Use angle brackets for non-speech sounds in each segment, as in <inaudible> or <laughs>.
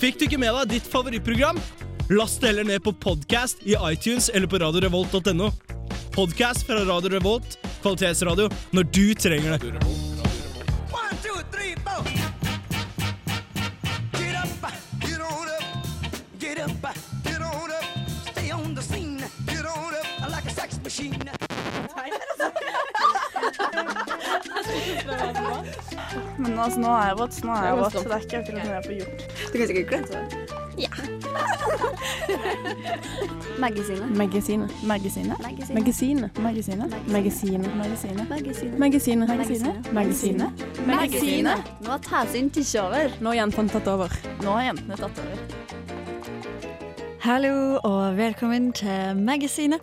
Fikk du ikke med deg ditt favorittprogram? Last det heller ned på podcast i iTunes eller på radiorevolt.no. Podcast fra Radio Revolt, kvalitetsradio, når du trenger det. Men altså, nå er jeg våt, så nå er jeg våt. Det er ikke akkurat noe jeg får gjort. Du kan sikkert glemme det. Ja. Magasinet. Magasinet. Magasinet. Magasinet. Magasinet. Magasinet. Magasinet. Magasinet. Magasinet. Magasinet. Nå har Tasin tatt over. Nå har jentene tatt over. Nå har jentene tatt over. Hallo og velkommen til Magasinet.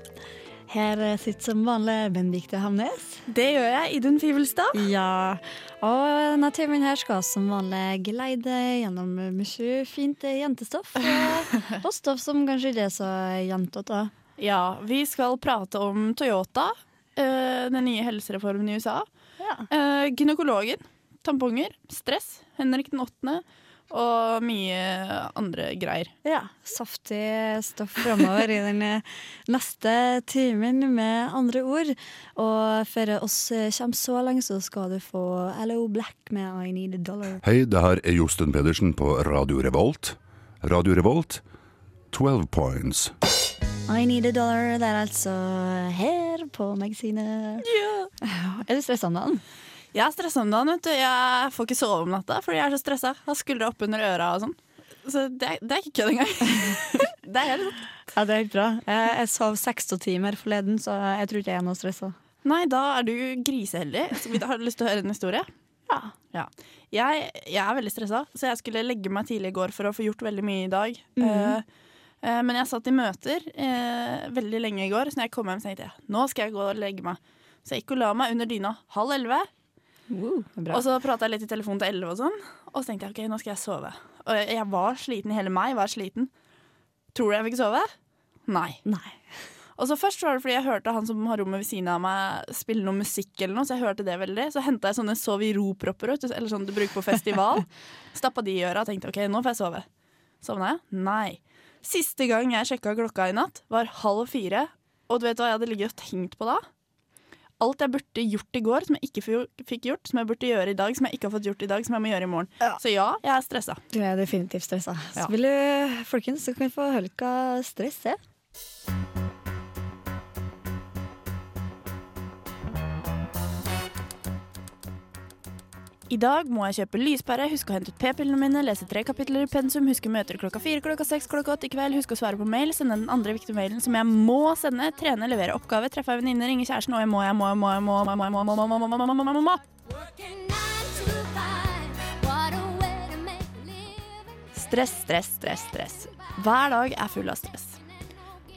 Her sitter som vanlig Benedicte Hamnes. Det gjør jeg, Idun Fivelstad. Ja, og denne timen her skal som vanlig geleide gjennom mye fint jentestoff. Og, stoff som kanskje ikke er så jentete. Ja, vi skal prate om Toyota, eh, den nye helsereformen i USA. Ja. Eh, gynekologen, tamponger, stress, Henrik den åttende og mye andre greier. ja. Saftig stoff framover i den neste timen, med andre ord. Og før oss kommer så langt, så skal du få LO Black med I Need a Dollar. Hei, det her er Josten Pedersen på Radio Revolt. Radio Revolt, 12 points. I Need a Dollar, det er altså her på magasinet. <laughs> Er du stressa om dagen? Jeg er stressa om dagen. vet du. Jeg får ikke sove om natta fordi jeg er så stressa. Har skuldra oppunder øra og sånn. Så det, er- det er ikke kødd engang. <laughs> det er helt sant. Ja, det er helt bra. Jeg, jeg sov 16 timer forleden, så jeg tror ikke jeg er noe stressa. Nei, da er du griseheldig. Så vi- Har du lyst til å høre en historie? Ja. Jeg, jeg er veldig stressa, så jeg skulle legge meg tidlig i går for å få gjort veldig mye i dag. Mm. Eh, uh, men jeg satt i møter eh, veldig lenge i går, så når jeg kom hjem, tenkte jeg nå skal jeg gå og legge meg. Så jeg gikk og la meg under dyna halv elleve. Wow. Og så prata jeg litt i telefonen til elleve, og sånn Og så tenkte jeg ok, nå skal jeg sove. Og jeg, jeg var sliten, i hele meg var sliten. Tror du jeg fikk sove? Nei. Nei. Og så Først var det fordi jeg hørte han som har rommet ved siden av meg spille noe musikk. eller noe, Så jeg hørte det veldig Så henta jeg sånne sov i ro-propper, eller sånn du bruker på festival. <laughs> Stappa de i øra og tenkte ok, nå får jeg sove. Sovna jeg? Nei. Siste gang jeg sjekka klokka i natt, var halv fire. Og du vet hva jeg hadde ligget og tenkt på da? Alt jeg burde gjort i går som jeg ikke fikk gjort, som jeg burde gjøre i dag, som jeg ikke har fått gjort i dag, som jeg må gjøre i morgen. Så ja, jeg er stressa. Du er definitivt stressa. Så vil du, folkens, så kan vi få hølka stress, stress er. I dag må jeg kjøpe lyspære, huske å hente ut p-pillene mine, lese tre kapitler i pensum, huske møter klokka fire, klokka seks, klokka åtte i kveld, huske å svare på mail, sende den andre viktige mailen som jeg må sende, trene, levere oppgave, treffe ei venninne, ringe kjæresten, og jeg må, jeg må, jeg må, jeg må, jeg må, jeg må, jeg må, jeg må, jeg må. Stress, stress, stress, stress. Hver dag er full av stress.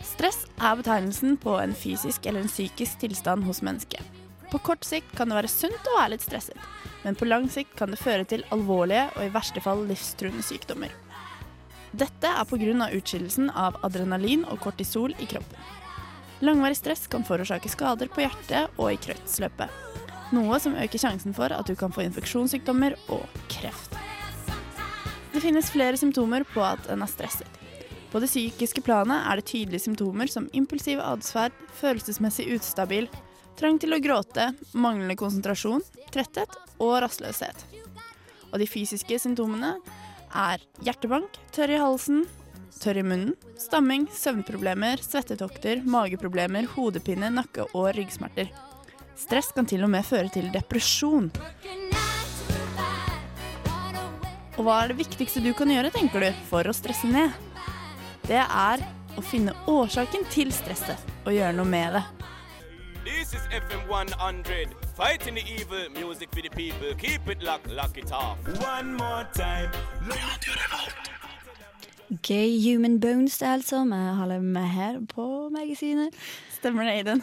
Stress er betegnelsen på en fysisk eller en psykisk tilstand hos mennesket. På kort sikt kan det være sunt å være litt stresset, men på lang sikt kan det føre til alvorlige og i verste fall livstruende sykdommer. Dette er pga. utskillelsen av adrenalin og kortisol i kroppen. Langvarig stress kan forårsake skader på hjertet og i kretsløpet, noe som øker sjansen for at du kan få infeksjonssykdommer og kreft. Det finnes flere symptomer på at en er stresset. På det psykiske planet er det tydelige symptomer som impulsiv atferd, følelsesmessig ustabil, trang til å gråte, manglende konsentrasjon, tretthet og rastløshet. Og de fysiske symptomene er hjertebank, tørr i halsen, tørr i munnen, stamming, søvnproblemer, svettetokter, mageproblemer, hodepine, nakke- og ryggsmerter. Stress kan til og med føre til depresjon. Og hva er det viktigste du kan gjøre, tenker du, for å stresse ned? Det er å finne årsaken til stresset og gjøre noe med det. This is FM 100. Fighting the evil, music for the people. Keep it locked, lock it off. One more time. Gay Human Bones, det er altså. Vi holder med her på magasinet. Stemmer det, Aiden?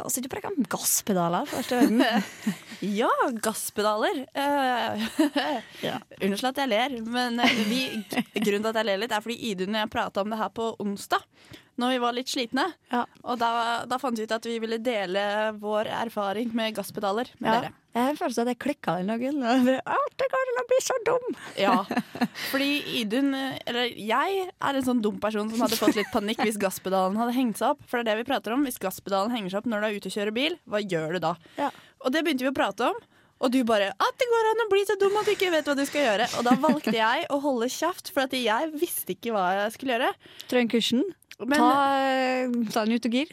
Og så på preke om gasspedaler første verden. <laughs> Ja, gasspedaler. Eh, <laughs> Unnskyld at jeg ler, men eh, vi, grunnen til at jeg ler litt, er fordi Idun og jeg prata om det her på onsdag. Når vi var litt slitne. Ja. Og da, da fant vi ut at vi ville dele vår erfaring med gasspedaler med Ja. dere. Jeg føler at jeg klikka den dagen. og jeg bare, «Å, Det går an å bli så dum! Ja, <laughs> fordi Idun, eller jeg, er en sånn dum person som hadde fått litt panikk hvis gasspedalen hadde hengt seg opp. For det er det vi prater om. Hvis gasspedalen henger seg opp når du er ute og kjører bil, hva gjør du da? Ja. Og det begynte vi å prate om. Og du bare at det går an å bli så dum at du ikke vet hva du skal gjøre. Og da valgte jeg å holde kjeft, for jeg visste ikke hva jeg skulle gjøre. Trønd kursen. Men Ta, ta den ut og gir.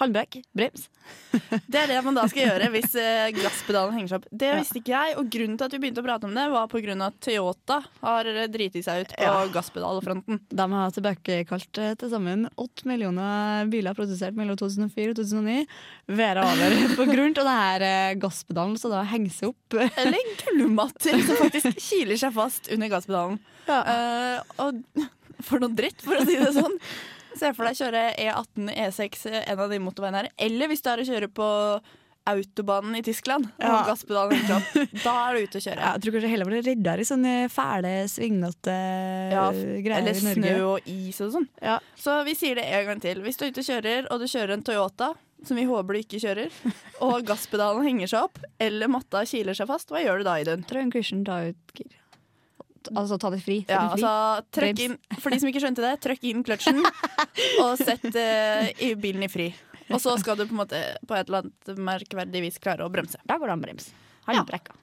Halvbrekk. Brems. <laughs> det er det man da skal gjøre hvis <laughs> eh, gasspedalen henger seg opp. Det visste ikke jeg, og grunnen til at vi begynte å prate om det, var av at Toyota har eh, driti seg ut på Ja. gasspedalfronten. De har tilbakekalt eh, til sammen åtte millioner biler produsert mellom 2004 og 2009. Være over <laughs> på grunn av eh, gasspedalen, så da henger seg opp. Eller gulvmatter som faktisk kiler seg fast under gasspedalen. Eh, og for noe dritt, for å si det sånn. Se for deg kjøre E18, E6, en av de motorveiene her. Eller hvis du er å kjøre på autobanen i Tyskland, og Ja. gasspedalen. <laughs> Da er du ute å kjøre. Jeg tror kanskje heller blir reddere i sånne fæle, svingete Ja, greier Eller i Norge. Eller snø og is og sånn. Ja. Så vi sier det en gang til. Hvis du er ute og kjører, og du kjører en Toyota, som vi håper du ikke kjører, <laughs> og gasspedalen henger seg opp, eller matta kiler seg fast, hva gjør du da, Idun? en kursen, tar ut gir. Altså ta det fri. Ja, fri. altså, inn, for de som ikke skjønte det, trøkk inn kløtsjen <laughs> og sett uh, i bilen i fri. Og så skal du på måte på et eller annet merkverdig vis klare å bremse. Da går det an å bremse. Håndbrekka.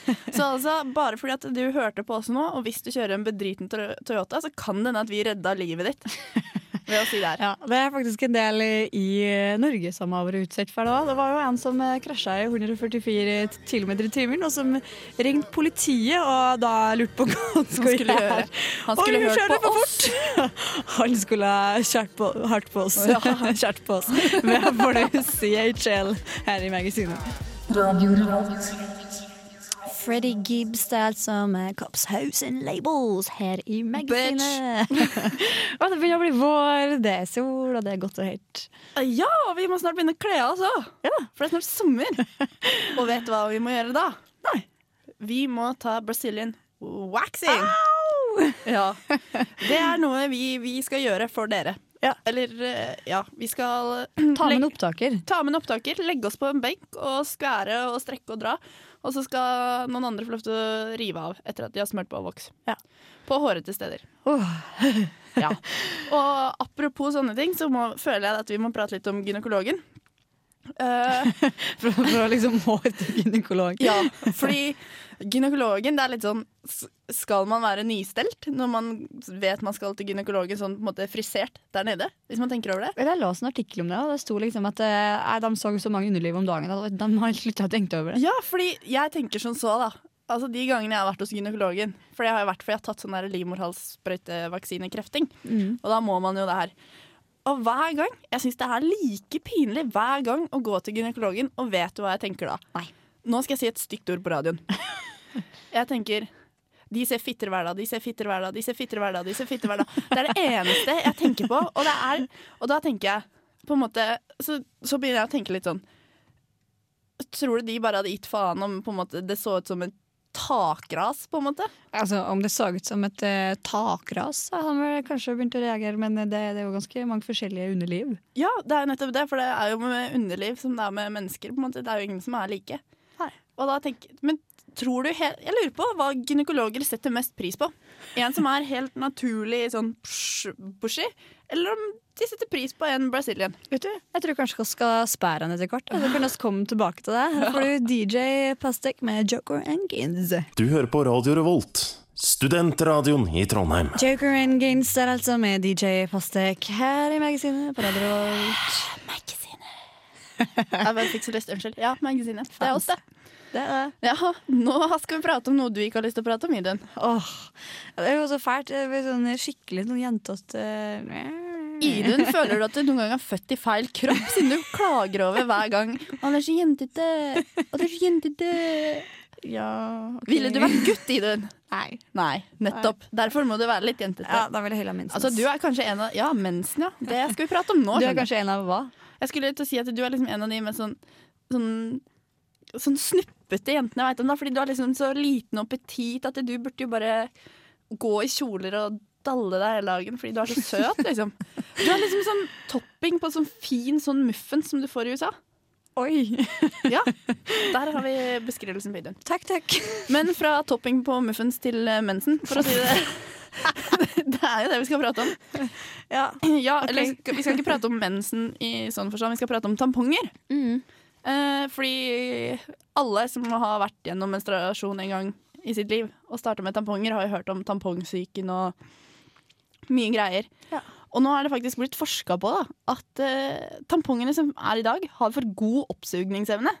<laughs> Så altså, bare fordi at du hørte på oss nå, og hvis du kjører en bedriten Toyota, så kan det hende at vi redda livet ditt ved å si det her. Ja, det er faktisk en del i Norge som har vært utsatt for det. òg. Det var jo en som eh, krasja i 144 km i timen, og som ringte politiet og da lurte på hva han skulle, skulle gjøre. <laughs> Han skulle Oi, hørt på oss. Han skulle kjørt på, hardt på oss. <laughs> kjørt på oss med både CHL her i magasinet. Freddie Gibbs, det er altså med Cops House and Labels her i magasinet. <laughs> og det begynner å bli vår, det er sol, og det er godt og helt. Ja, og vi må snart begynne å kle av oss òg, for det er snart sommer. <laughs> og vet du hva vi må gjøre da? Nei. Vi må ta Brazilian waxing. Ja. <laughs> Det er noe vi, vi skal gjøre for dere. Ja. Eller, eh, ja, vi skal Ta med en opptaker. ta med en opptaker, legge oss på en benk og skvære og strekke og dra. Og så skal noen andre få lov til å rive av etter at de har smurt på voks. Ja. På hårete steder. Oh. Ja. Og apropos sånne ting, så må, føler jeg at vi må prate litt om gynekologen. Eh, <laughs> for, å liksom <laughs> må til gynekolog. ja, fordi gynekologen, det er litt sånn Skal man være nystelt når man vet man skal til gynekologen sånn på en måte frisert der nede? Hvis man tenker over det? Jeg leste en artikkel om det, og det sto liksom at eh, de så så mange underliv om dagen Og de har slutta å tenke over det. Ja, fordi jeg tenker som så, da. Altså De gangene jeg har vært hos gynekologen For jeg har jo vært for jeg har tatt sånn der livmorhalssprøytevaksinekrefting. Mm. Og da må man jo det her. Og hver gang Jeg syns det er like pinlig hver gang å gå til gynekologen, og vet du hva jeg tenker da? Nei. Nå skal jeg si et stygt ord på radioen. <laughs> Jeg tenker de ser fitter hver dag, de ser fitter hver dag, de ser fitter hver dag. de ser fitter hver dag. Det er det eneste jeg tenker på. Og, det er, og da tenker jeg på en måte så, så begynner jeg å tenke litt sånn Tror du de bare hadde gitt faen om måte, det så ut som et takras, på en måte? Altså, Om det så ut som et uh, takras, så han vel kanskje begynt å reagere, men det, det er jo ganske mange forskjellige underliv. Ja, det er jo nettopp det, for det er jo med underliv som det er med mennesker. på en måte. Det er jo ingen som er like. Nei. Og da tenker, men tror du he- Jeg lurer på hva gynekologer setter mest pris på. En som er helt naturlig sånn psh, bushy, eller om de setter pris på en brazilian. Vet du, Jeg tror kanskje vi skal spære han etter hvert. Så kan vi komme tilbake til det. Her <laughs> får du DJ Pastek med Joker and Gins. Du hører på Radio Revolt, studentradioen i Trondheim. Joker and Gins er altså med DJ Pastek her i magasinet på Radio Revolt. Jeg bare fikk så lyst, Unnskyld. Ja, magasinet. Det er oss, det. Det er det. Ja, nå skal vi prate om noe du ikke har lyst til å prate om, Idun. Åh, det er jo så fælt. Det blir sånn skikkelig sånn jentete Idun, føler du at du noen gang er født i feil kropp, siden du klager over hver gang 'Han er så jentete', Å, det er så jentete'. Ja, okay. Ville du vært gutt, Idun? Nei. Nei, nettopp. Derfor må du være litt jentete. Ja, da vil jeg heller ha mensen. Altså, du er kanskje en av Ja, mensen, ja. Det skal vi prate om nå. Du er kanskje en av hva? Jeg skulle til å si at du er liksom en av de med sånn Sånn, sånn snuppete jentene jeg vet om. da Fordi du er liksom så liten og petit at du burde jo bare gå i kjoler og dalle deg hele dagen fordi du er så søt, liksom. Du har liksom sånn topping på sånn fin sånn muffins som du får i USA. Oi! Ja, Der har vi beskrivelsen på videoen. Takk, takk. Men fra topping på muffins til eh, mensen, for å si det <laughs> Det er jo det vi skal prate om. Ja. Ja, eller Vi skal ikke prate om mensen i sånn forstand, vi skal prate om tamponger. Eh, fordi alle som har vært gjennom menstruasjon en gang i sitt liv og starta med tamponger, har jo hørt om tampongsyken og mye greier. Ja. Og nå er det faktisk blitt forska på da, at eh, tampongene som er i dag, har for god oppsugningsevne.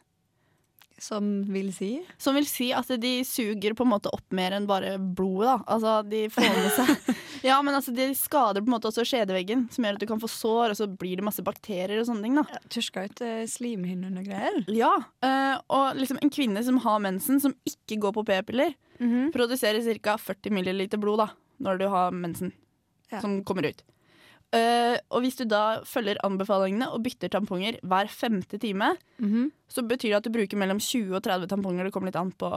Som vil si Som vil si at de suger på en måte opp mer enn bare blodet. da. Altså, de får med seg <laughs> Ja, men altså, de skader på en måte også skjedeveggen, som gjør at du kan få sår, og så blir det masse bakterier og sånne ting. da. Tørska ut eh, slimhinnene og greier. Ja, eh, og liksom en kvinne som har mensen, som ikke går på p-piller, produserer ca. 40 milliliter blod da, når du har mensen, Ja. som kommer ut. Eh, og hvis du da følger anbefalingene og bytter tamponger hver femte time, så betyr det at du bruker mellom 20 og 30 tamponger. Det kommer litt an på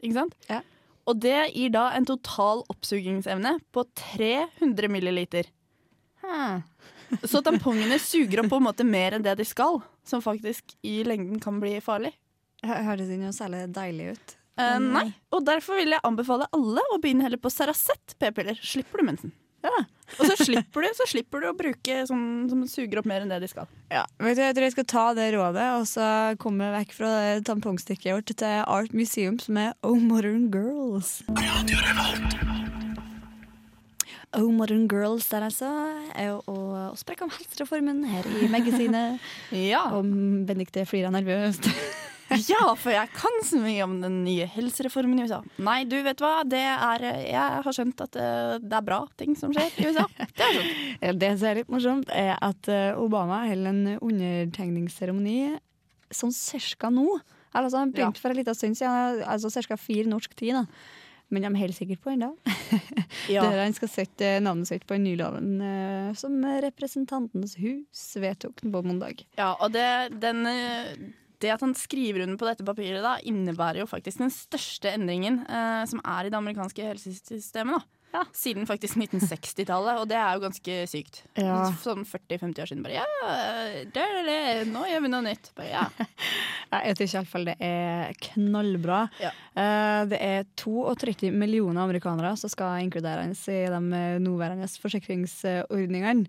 Ikke sant? Ja. Og det gir da en total oppsugingsevne på 300 milliliter. Så tampongene suger opp på en måte mer enn det de skal, som faktisk i lengden kan bli farlig. Høres ikke noe særlig deilig ut. Uh, nei, og derfor vil jeg anbefale alle å begynne heller på Saracet p-piller. Slipper du mensen. Og så slipper, du, så slipper du å bruke sånn som suger opp mer enn det de skal. Ja, vet du, Jeg tror jeg skal ta det rådet og så komme vekk fra det tampongstikket vårt til Art Museum, som er Oh Modern Girls. Oh Modern Girls der altså er å, å sprekke om helsereformen her i magasinet. <laughs> Ja. Om Benedicte flirer nervøst. <laughs> ja, for jeg kan så mye om den nye helsereformen i USA. Nei, du vet hva, det er Jeg har skjønt at eh, det er bra ting som skjer i USA. Det er sånn. <laughs> Det som er litt morsomt, er at eh, Obama holder en undertegningsseremoni sånn cirka nå. Altså, han begynte for en liten stund siden, altså cirka fire norsk tid. da. Men de holder sikkert på ennå. <laughs> Ja. Der han skal sette navnet sitt på den nye loven eh, som Representantens hus vedtok på mandag. Ja, og det, den, eh, det at han skriver under på dette papiret, da, innebærer jo faktisk den største endringen eh, som er i det amerikanske helsesystemet. da. Siden faktisk 1960-tallet, og det er jo ganske sykt. Ja. Sånn 40-50 år siden. Bare ja, det er det, nå gjør vi noe nytt. Bare, ja. Ja, <laughs> Jeg syns iallfall det er knallbra. Ja. Eh, Det er 32 millioner amerikanere som skal inkluderes i de nåværende forsikringsordningene.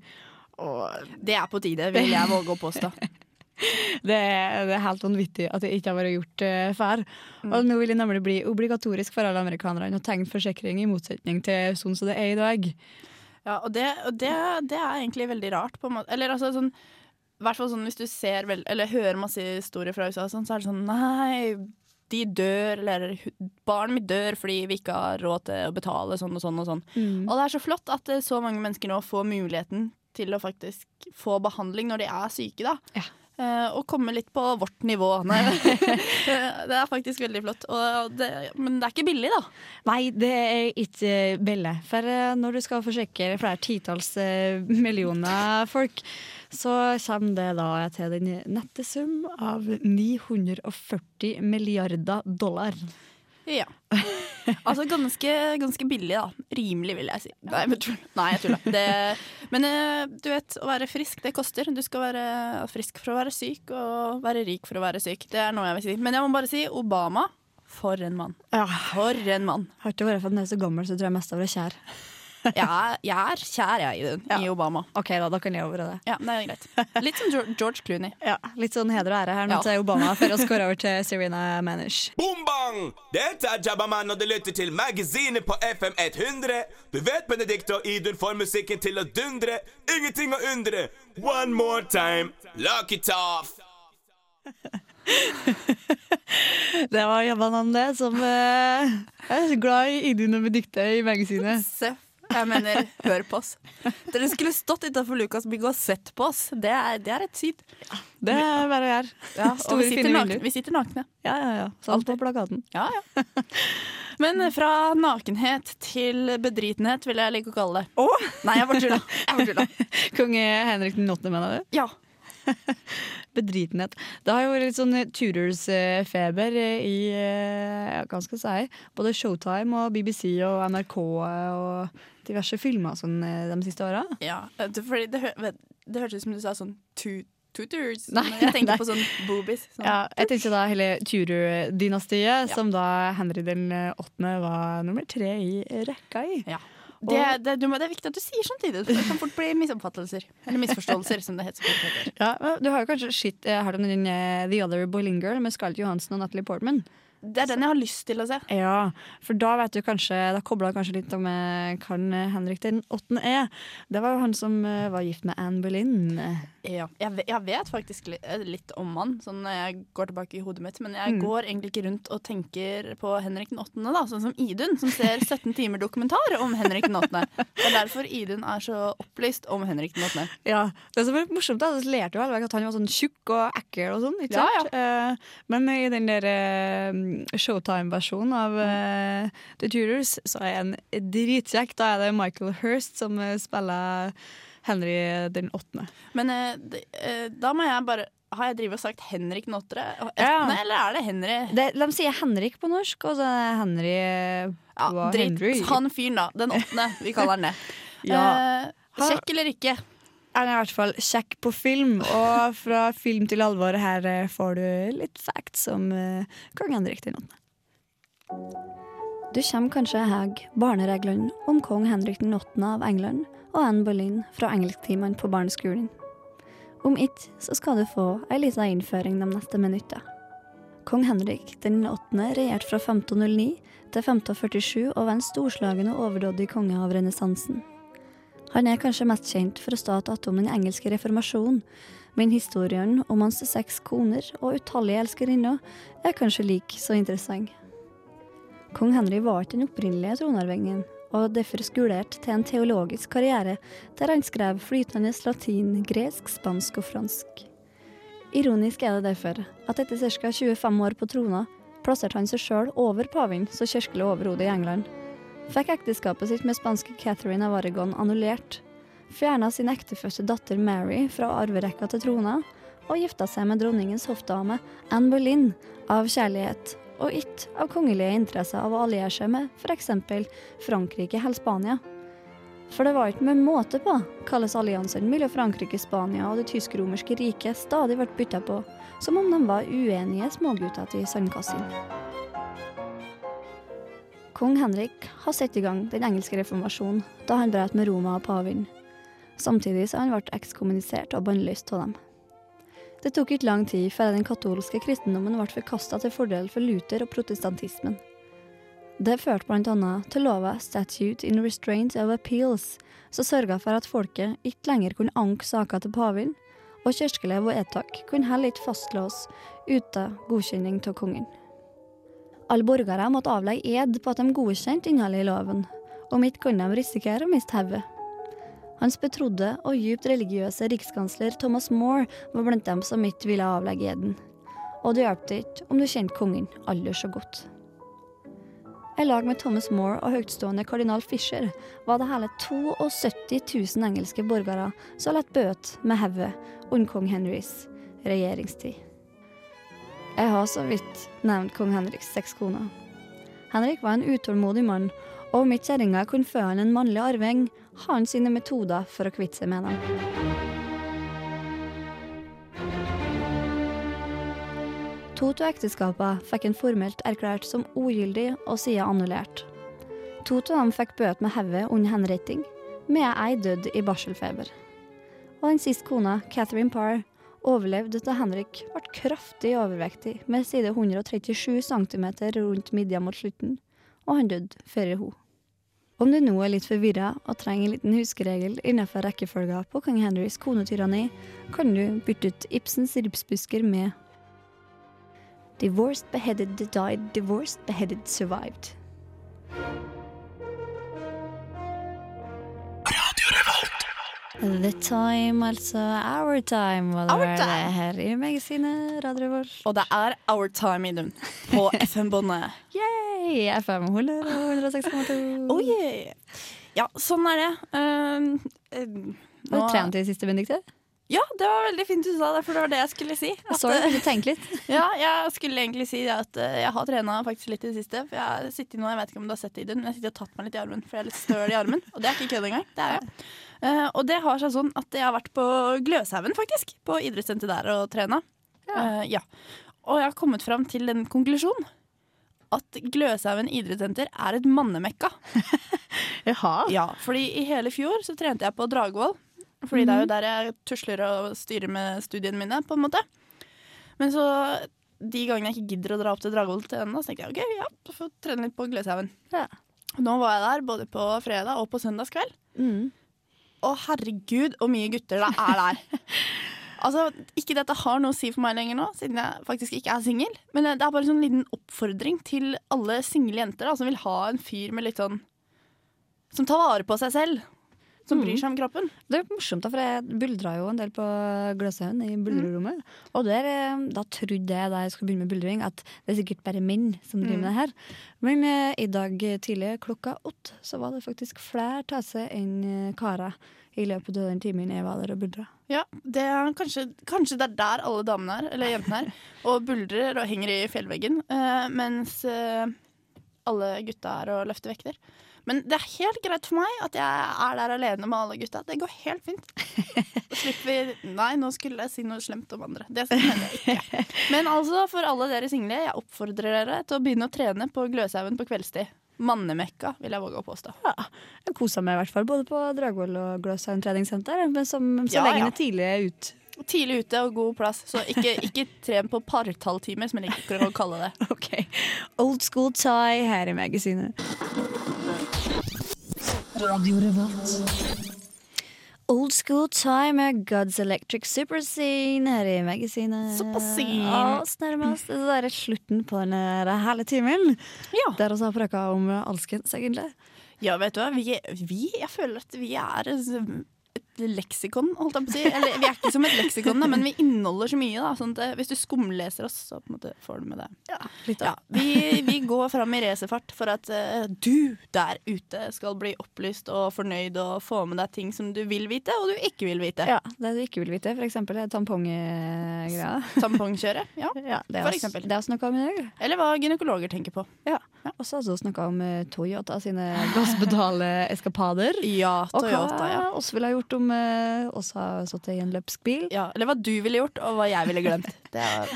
Og Det er på tide, vil jeg våge å påstå. <laughs> <laughs> Det er, det er helt vanvittig at det ikke har vært gjort uh, før. Mm. Og nå vil det nemlig bli obligatorisk for alle amerikanerne å tegne forsikring, i motsetning til sånn som det er i dag. Ja, og det, og det, det er egentlig veldig rart. På en måte. Eller altså sånn hvert fall sånn hvis du ser vel, eller hører masse historier fra USA, sånn, så er det sånn Nei, de dør, eller barnet mitt dør fordi vi ikke har råd til å betale sånn og sånn og sånn. Mm. Og det er så flott at eh, så mange mennesker nå får muligheten til å faktisk få behandling når de er syke, da. Ja. Eh, og komme litt på vårt nivå. <laughs> Nei, det er faktisk veldig flott. Det, men det er ikke billig, da. Nei, det er ikke billig. For eh, når du skal forsikre flere titalls eh, millioner folk, så kommer det da til den nette sum av 940 milliarder dollar. Ja. <laughs> Altså ganske, ganske billig, da. Rimelig, vil jeg si. Nei. Nei jeg tuller. Det, men eh, du vet, å være frisk, det koster. Du skal være frisk for å være syk, og være rik for å være syk. Det er noe jeg vil si. Men jeg må bare si Obama. For en mann. Ja. For en mann. Har ikke vært for at den er så gammel, så tror jeg mest av det kjær. Jeg er, jeg er kjær, jeg, i, den, Ja. i Obama. Ok, da, da kan jeg over det. Ja, det er greit. Litt som George- Clooney. Ja, Litt sånn heder og ære her nå Ja. til Obama før vi går over til Serena Manish. Boom bang! Dette er Jabbaman, og du lytter til magasinet på FM 100. Du vet Benedicte og Idun får musikken til å dundre. Ingenting å undre. One more time. Lock it off. <laughs> Det var Jabanan, det, som eh, er glad i Idun og Benedicte i magasinet. Jeg mener, hør på oss. Dere skulle stått utafor Lukas bygg og sett på oss. Det er, det er et syd. Det er bare å gjøre. Ja, <laughs> og vi sitter, nakne, vi sitter nakne. Ja, ja, ja. Sånn på plakaten. Ja, ja. <laughs> Men fra nakenhet til bedritenhet, vil jeg like å kalle det. Nei, jeg bare tulla. Jeg bare tulla. <laughs> Kong Henrik den 8., mener du? Ja. Bedritenhet. Det har jo vært litt sånn Tudors-feber i eh, ja, hva skal jeg si, både Showtime og BBC og NRK og diverse filmer sånn eh, de siste åra. Ja, det, fordi det, hø- det hørtes ut som du sa sånn tu- tutors. Nei, jeg tenker nei. på sånn boobies. Sånn. Ja, jeg tenker da hele Tudor-dynastiet, som da Henry den åttende var nummer tre i rekka i. Ja. Det, det, du det er viktig at du sier samtidig, for det kan fort bli misoppfattelser. Eller misforståelser, som det heter. Ja, Du har jo kanskje shit, eh, hørt om den eh, The Other Boiling Girl med Scarlett Johansson og Natalie Portman? Det er den jeg har lyst til å se. Ja, for da vet du kanskje Da kobla kanskje litt om eh, Henrik Henrik den åttende er. Det var jo han som eh, var gift med Anne Boleyn. Ja. Jeg, jeg vet faktisk litt, litt om han, sånn når jeg går tilbake i hodet mitt. Men jeg Mm. går egentlig ikke rundt og tenker på Henrik den åttende, da, sånn som Idun, som ser 17 timer dokumentar om Henrik den åttende. Det er derfor Idun er så opplyst om Henrik den åttende. Ja, Det som er morsomt, da, så lærte jo alle at han var sånn tjukk og ekkel og sånn. ikke Ja, sant? Eh, men i den der eh, Showtime-versjonen av mm. The Tudors, så er han dritkjekk. Da er det Michael Hirst som eh, spiller Henry den åttende. Men eh, eh, da må jeg bare Har jeg drivet og sagt Henrik den åttende, Ja. eller er det Henry? Det, de sier Henrik på norsk, og så er Henry Ja, dritt. Henry. Han fyren, da. Den åttende. Vi kaller han det. <laughs> Ja. Eh, kjekk eller ikke? Han er i hvert fall kjekk på film, og fra film til alvor her eh, får du litt facts om uh, kong Henrik den åttende. Du kommer kanskje ihåg barnereglene om kong Henrik den åttende av England og Anne Boleyn fra engelsktimene på barneskolen. Om ikke så skal du få ei lita innføring de neste minuttene. Kong Henrik den 8. regjerte fra 1509 til 1547 og var en storslagen og overdådig konge av renessansen. Han er kanskje mest kjent for å stå attom den engelske reformasjonen, men historien om hans seks koner og utallige elskerinner er kanskje like så interessant. Kong Henry var ikke den opprinnelige tronarvingen, og derfor skolert til en teologisk karriere der han skrev flytende latin, gresk, spansk og fransk. Ironisk er det derfor at etter ca. 25 år på trona plasserte han seg sjøl over paven som kirkelig overhode i England fikk ekteskapet sitt med spanske Catherine av Aragon annullert, fjerna sin ektefødte datter Mary fra arverekka til trona, og gifta seg med dronningens hoffdame Anne Boleyn av kjærlighet, og ikke av kongelige interesser av å alliere seg med f.eks. Frankrike eller Spania. For det var ikke med måte på hvordan alliansen mellom Frankrike, Spania og det tysk-romerske riket stadig ble bytta på, som om de var uenige smågutter til sandkassen. Kong Henrik har satt i gang den engelske reformasjonen da han brøt med Roma og paven. Samtidig så han ble ekskommunisert og bannlyst av dem. Det tok ikke lang tid før den katolske kristendommen ble forkasta til fordel for Luther og protestantismen. Det førte bl.a. til lova Statute in Restraint of Appeals, som sørga for at folket ikke lenger kunne anke saker til paven, og kirkelige vedtak kunne heller ikke fastlås uten godkjenning av kongen. Alle borgere måtte avlegge ed på at de godkjente innholdet i loven, om ikke kunne de risikere å miste hodet. Hans betrodde og djupt religiøse rikskansler Thomas More var blant dem som ikke ville avlegge eden. Og det hjalp ikke om du kjente kongen aller så godt. I lag med Thomas More og høytstående kardinal Fisher var det hele 72 000 engelske borgere som lett bøte med hodet under kong Henrys regjeringstid. Jeg har så vidt nevnt kong Henriks seks koner. Henrik var en utålmodig mann, og om ikke kjerringa kunne føde han en mannlig arving, har han sine metoder for å kvitte seg med dem. To av ekteskapene fikk en formelt erklært som ugyldig og siden annullert. To av dem fikk bøte med hodet under henretting, med ei død i barselfeber. Og den siste kona, Catherine Parr, overlevde da Henrik ble kraftig overvektig med side 137 cm rundt midja mot slutten, og han døde før hun. Om du nå er litt forvirra og trenger en liten huskeregel innenfor rekkefølga på kong Henrys konetyranni, kan du bytte ut Ibsens ripsbusker med Divorced beheaded died, divorced beheaded survived. The time, altså our time, var det Our vel time. her i magasinet Radio Revolt. Og det er our time, Idun. På <laughs> FM-båndet. Yay! FM 100 106,2. Oh yeah. Ja, sånn er det. Um, um, Har du trent i det siste, Benedikte? Ja, det var veldig fint du sa det, for det var det jeg skulle si. Jeg så det, du tenkte litt. <laughs> Ja, jeg skulle egentlig si at eh, jeg har trena faktisk litt i det siste. For jeg har sittet nå, jeg vet ikke om du har sett det, men jeg sitter og tatt meg litt i armen, for jeg er litt støl i armen. Og det er ikke kødd engang. Det er jeg. Uh, og det har seg sånn at jeg har vært på Gløshaugen, faktisk. På idrettssenter der og trena. Ja. ja. Og jeg har kommet fram til den konklusjonen at Gløshaugen idrettssenter er et mannemekka. <laughs> Jaha. Ja, fordi i hele fjor så trente jeg på Dragvoll. Fordi det er jo der jeg tusler og styrer med studiene mine, på en måte. Men så de gangene jeg ikke gidder å dra opp til Dragvoll til ennå, så tenkte jeg OK, ja, jeg trene litt på Gløshaugen. Ja. Nå var jeg der både på fredag og på søndagskveld. Mm. Å herregud, hvor mye gutter det er der. <laughs> altså, Ikke dette har noe å si for meg lenger nå, siden jeg faktisk ikke er singel. Men det er bare en sånn liten oppfordring til alle single jenter da, som vil ha en fyr med litt sånn Som tar vare på seg selv. Som bryr seg om kroppen. Det er morsomt, da, for jeg buldra jo en del på Gløshaugen i buldrerommet. Og der, eh, da trodde jeg da jeg skulle begynne med buldring, at det er sikkert bare menn som driver med det her. Men eh, i dag tidlig klokka åtte så var det faktisk flere tasser enn eh, karer i løpet av den timen jeg var der og buldra. Ja, det er kanskje, kanskje det er der alle damene er, eller jentene er, <laughs> og buldrer og henger i fjellveggen, eh, mens eh, alle gutta er og løfter vekter. Men det er helt greit for meg at jeg er der alene med alle gutta. Det går helt fint. <laughs> Da slipper vi Nei, nå skulle jeg si noe slemt om andre. Det mener jeg ikke. Men altså, for alle dere single, jeg oppfordrer dere til å begynne å trene på Gløshaugen på kveldstid. Mannemekka, vil jeg våge å påstå. Jeg kosa meg i hvert fall både på Dragvoll og Gløshaugen treningssenter, men som, så Ja, lenge ja. det tidlig er ut. Tidlig ute og god plass, så ikke, ikke tren på partalltimer, som jeg liker å kalle det. <laughs> Ok. Old school tie her i magasinet. Old School Time med God's Electric Superscene her i magasinet. Superscene. Oss nærmer oss det er slutten på denne hele timen. Ja. Der vi har prata om alskens, egentlig. Ja, vet du hva? Vi, vi, jeg føler at vi er leksikon, holdt jeg på å si. Eller vi er ikke som et leksikon, da, men vi inneholder så mye. Da, sånn at hvis du skumleser oss, så måte får du med det. Litt Ja, vi, vi går fram i racerfart for at uh, du der ute skal bli opplyst og fornøyd og få med deg ting som du vil vite, og du ikke vil vite. Ja, det du ikke vil vite, for eksempel er. Tampongkjøret. Ja. <laughs> Ja, det er vi snakka om i dag. Eller hva gynekologer tenker på. Ja. Og så har vi snakka om eh, Toyota sine gasspedale-eskapader. Ja, Og hva ja. oss ville ha gjort om eh, også har sittet i en løpsk bil. ja. Eller hva du ville gjort, og hva jeg ville glemt. <laughs> Det er,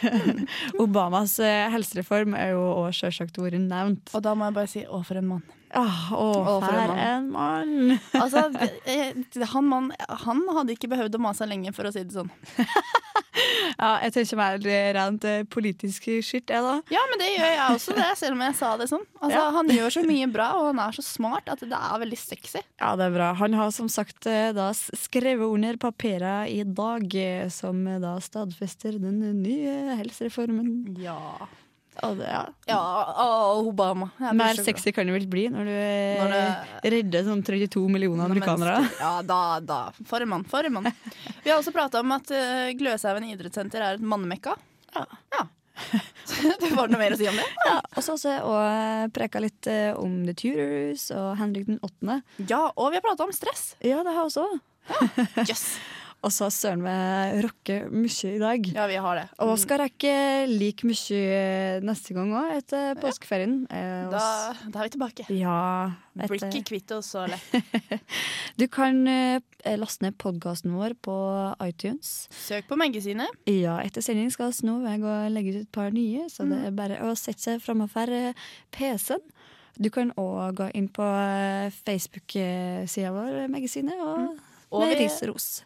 <laughs> Obamas eh, helsereform er jo òg sjølsagt vært nevnt. og da må jeg bare si å, for en mann. Ah, å, Å, for en for en mann! Altså, <laughs> eh, han, mannen han hadde ikke behøvd å mase lenge, for å si det sånn. Ja, jeg tenker meg rent eh, politisk skyrt, jeg, da. Ja, men det gjør jeg også, det, selv om jeg sa det sånn. Altså, Ja. Han gjør så mye bra, og han er så smart at det er veldig sexy. Ja, det er bra. Han har som sagt eh, da skrevet under papirer i dag, eh, som da stadfester den nye helsereformen. Ja. Og det, ja. Ja, Obama. Mer sexy kan det vel bli når du eh, Når det- redder sånn 32 millioner amerikanere. mennesker- Ja, da, da. For en mann. For en mann. <laughs> Vi har også prata om at uh, Gløshaugen idrettssenter er et mannemekka. Ja. ja. <laughs> det var noe mer å si om det? Ja, og så har jeg også preka litt eh, om The Tudors og Henrik den åttende. Ja, og vi har prata om stress. Ja, det har jeg også. Yes. Og så har søren meg rocke mye i dag. Ja, vi har det. Og skal rekke like mye neste gang òg, etter påskeferien. Ja. Da, da er vi tilbake. Ja. Blir etter- ikke kvitt oss så lett. <laughs> Du kan eh, laste ned podkasten vår på iTunes. Søk på magasinet. Ja, etter sending skal vi nå gå og legge ut et par nye, så det er bare å sette seg framover eh, PC-en. Du kan òg gå inn på eh, Facebook-sida vår, magasinet, og Og med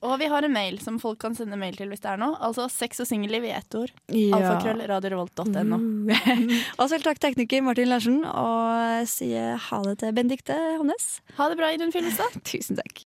Og vi har en mail som folk kan sende mail til hvis det er noe. Altså sex og singelliv i ett ord. Ja. Alfakrøllradiorevolt.no. Mm. <laughs> og selv takk tekniker Martin Larsen, og sier ha det til Bendikte, Hånes. Ha det bra, Idun Filmestad. <laughs> Tusen takk.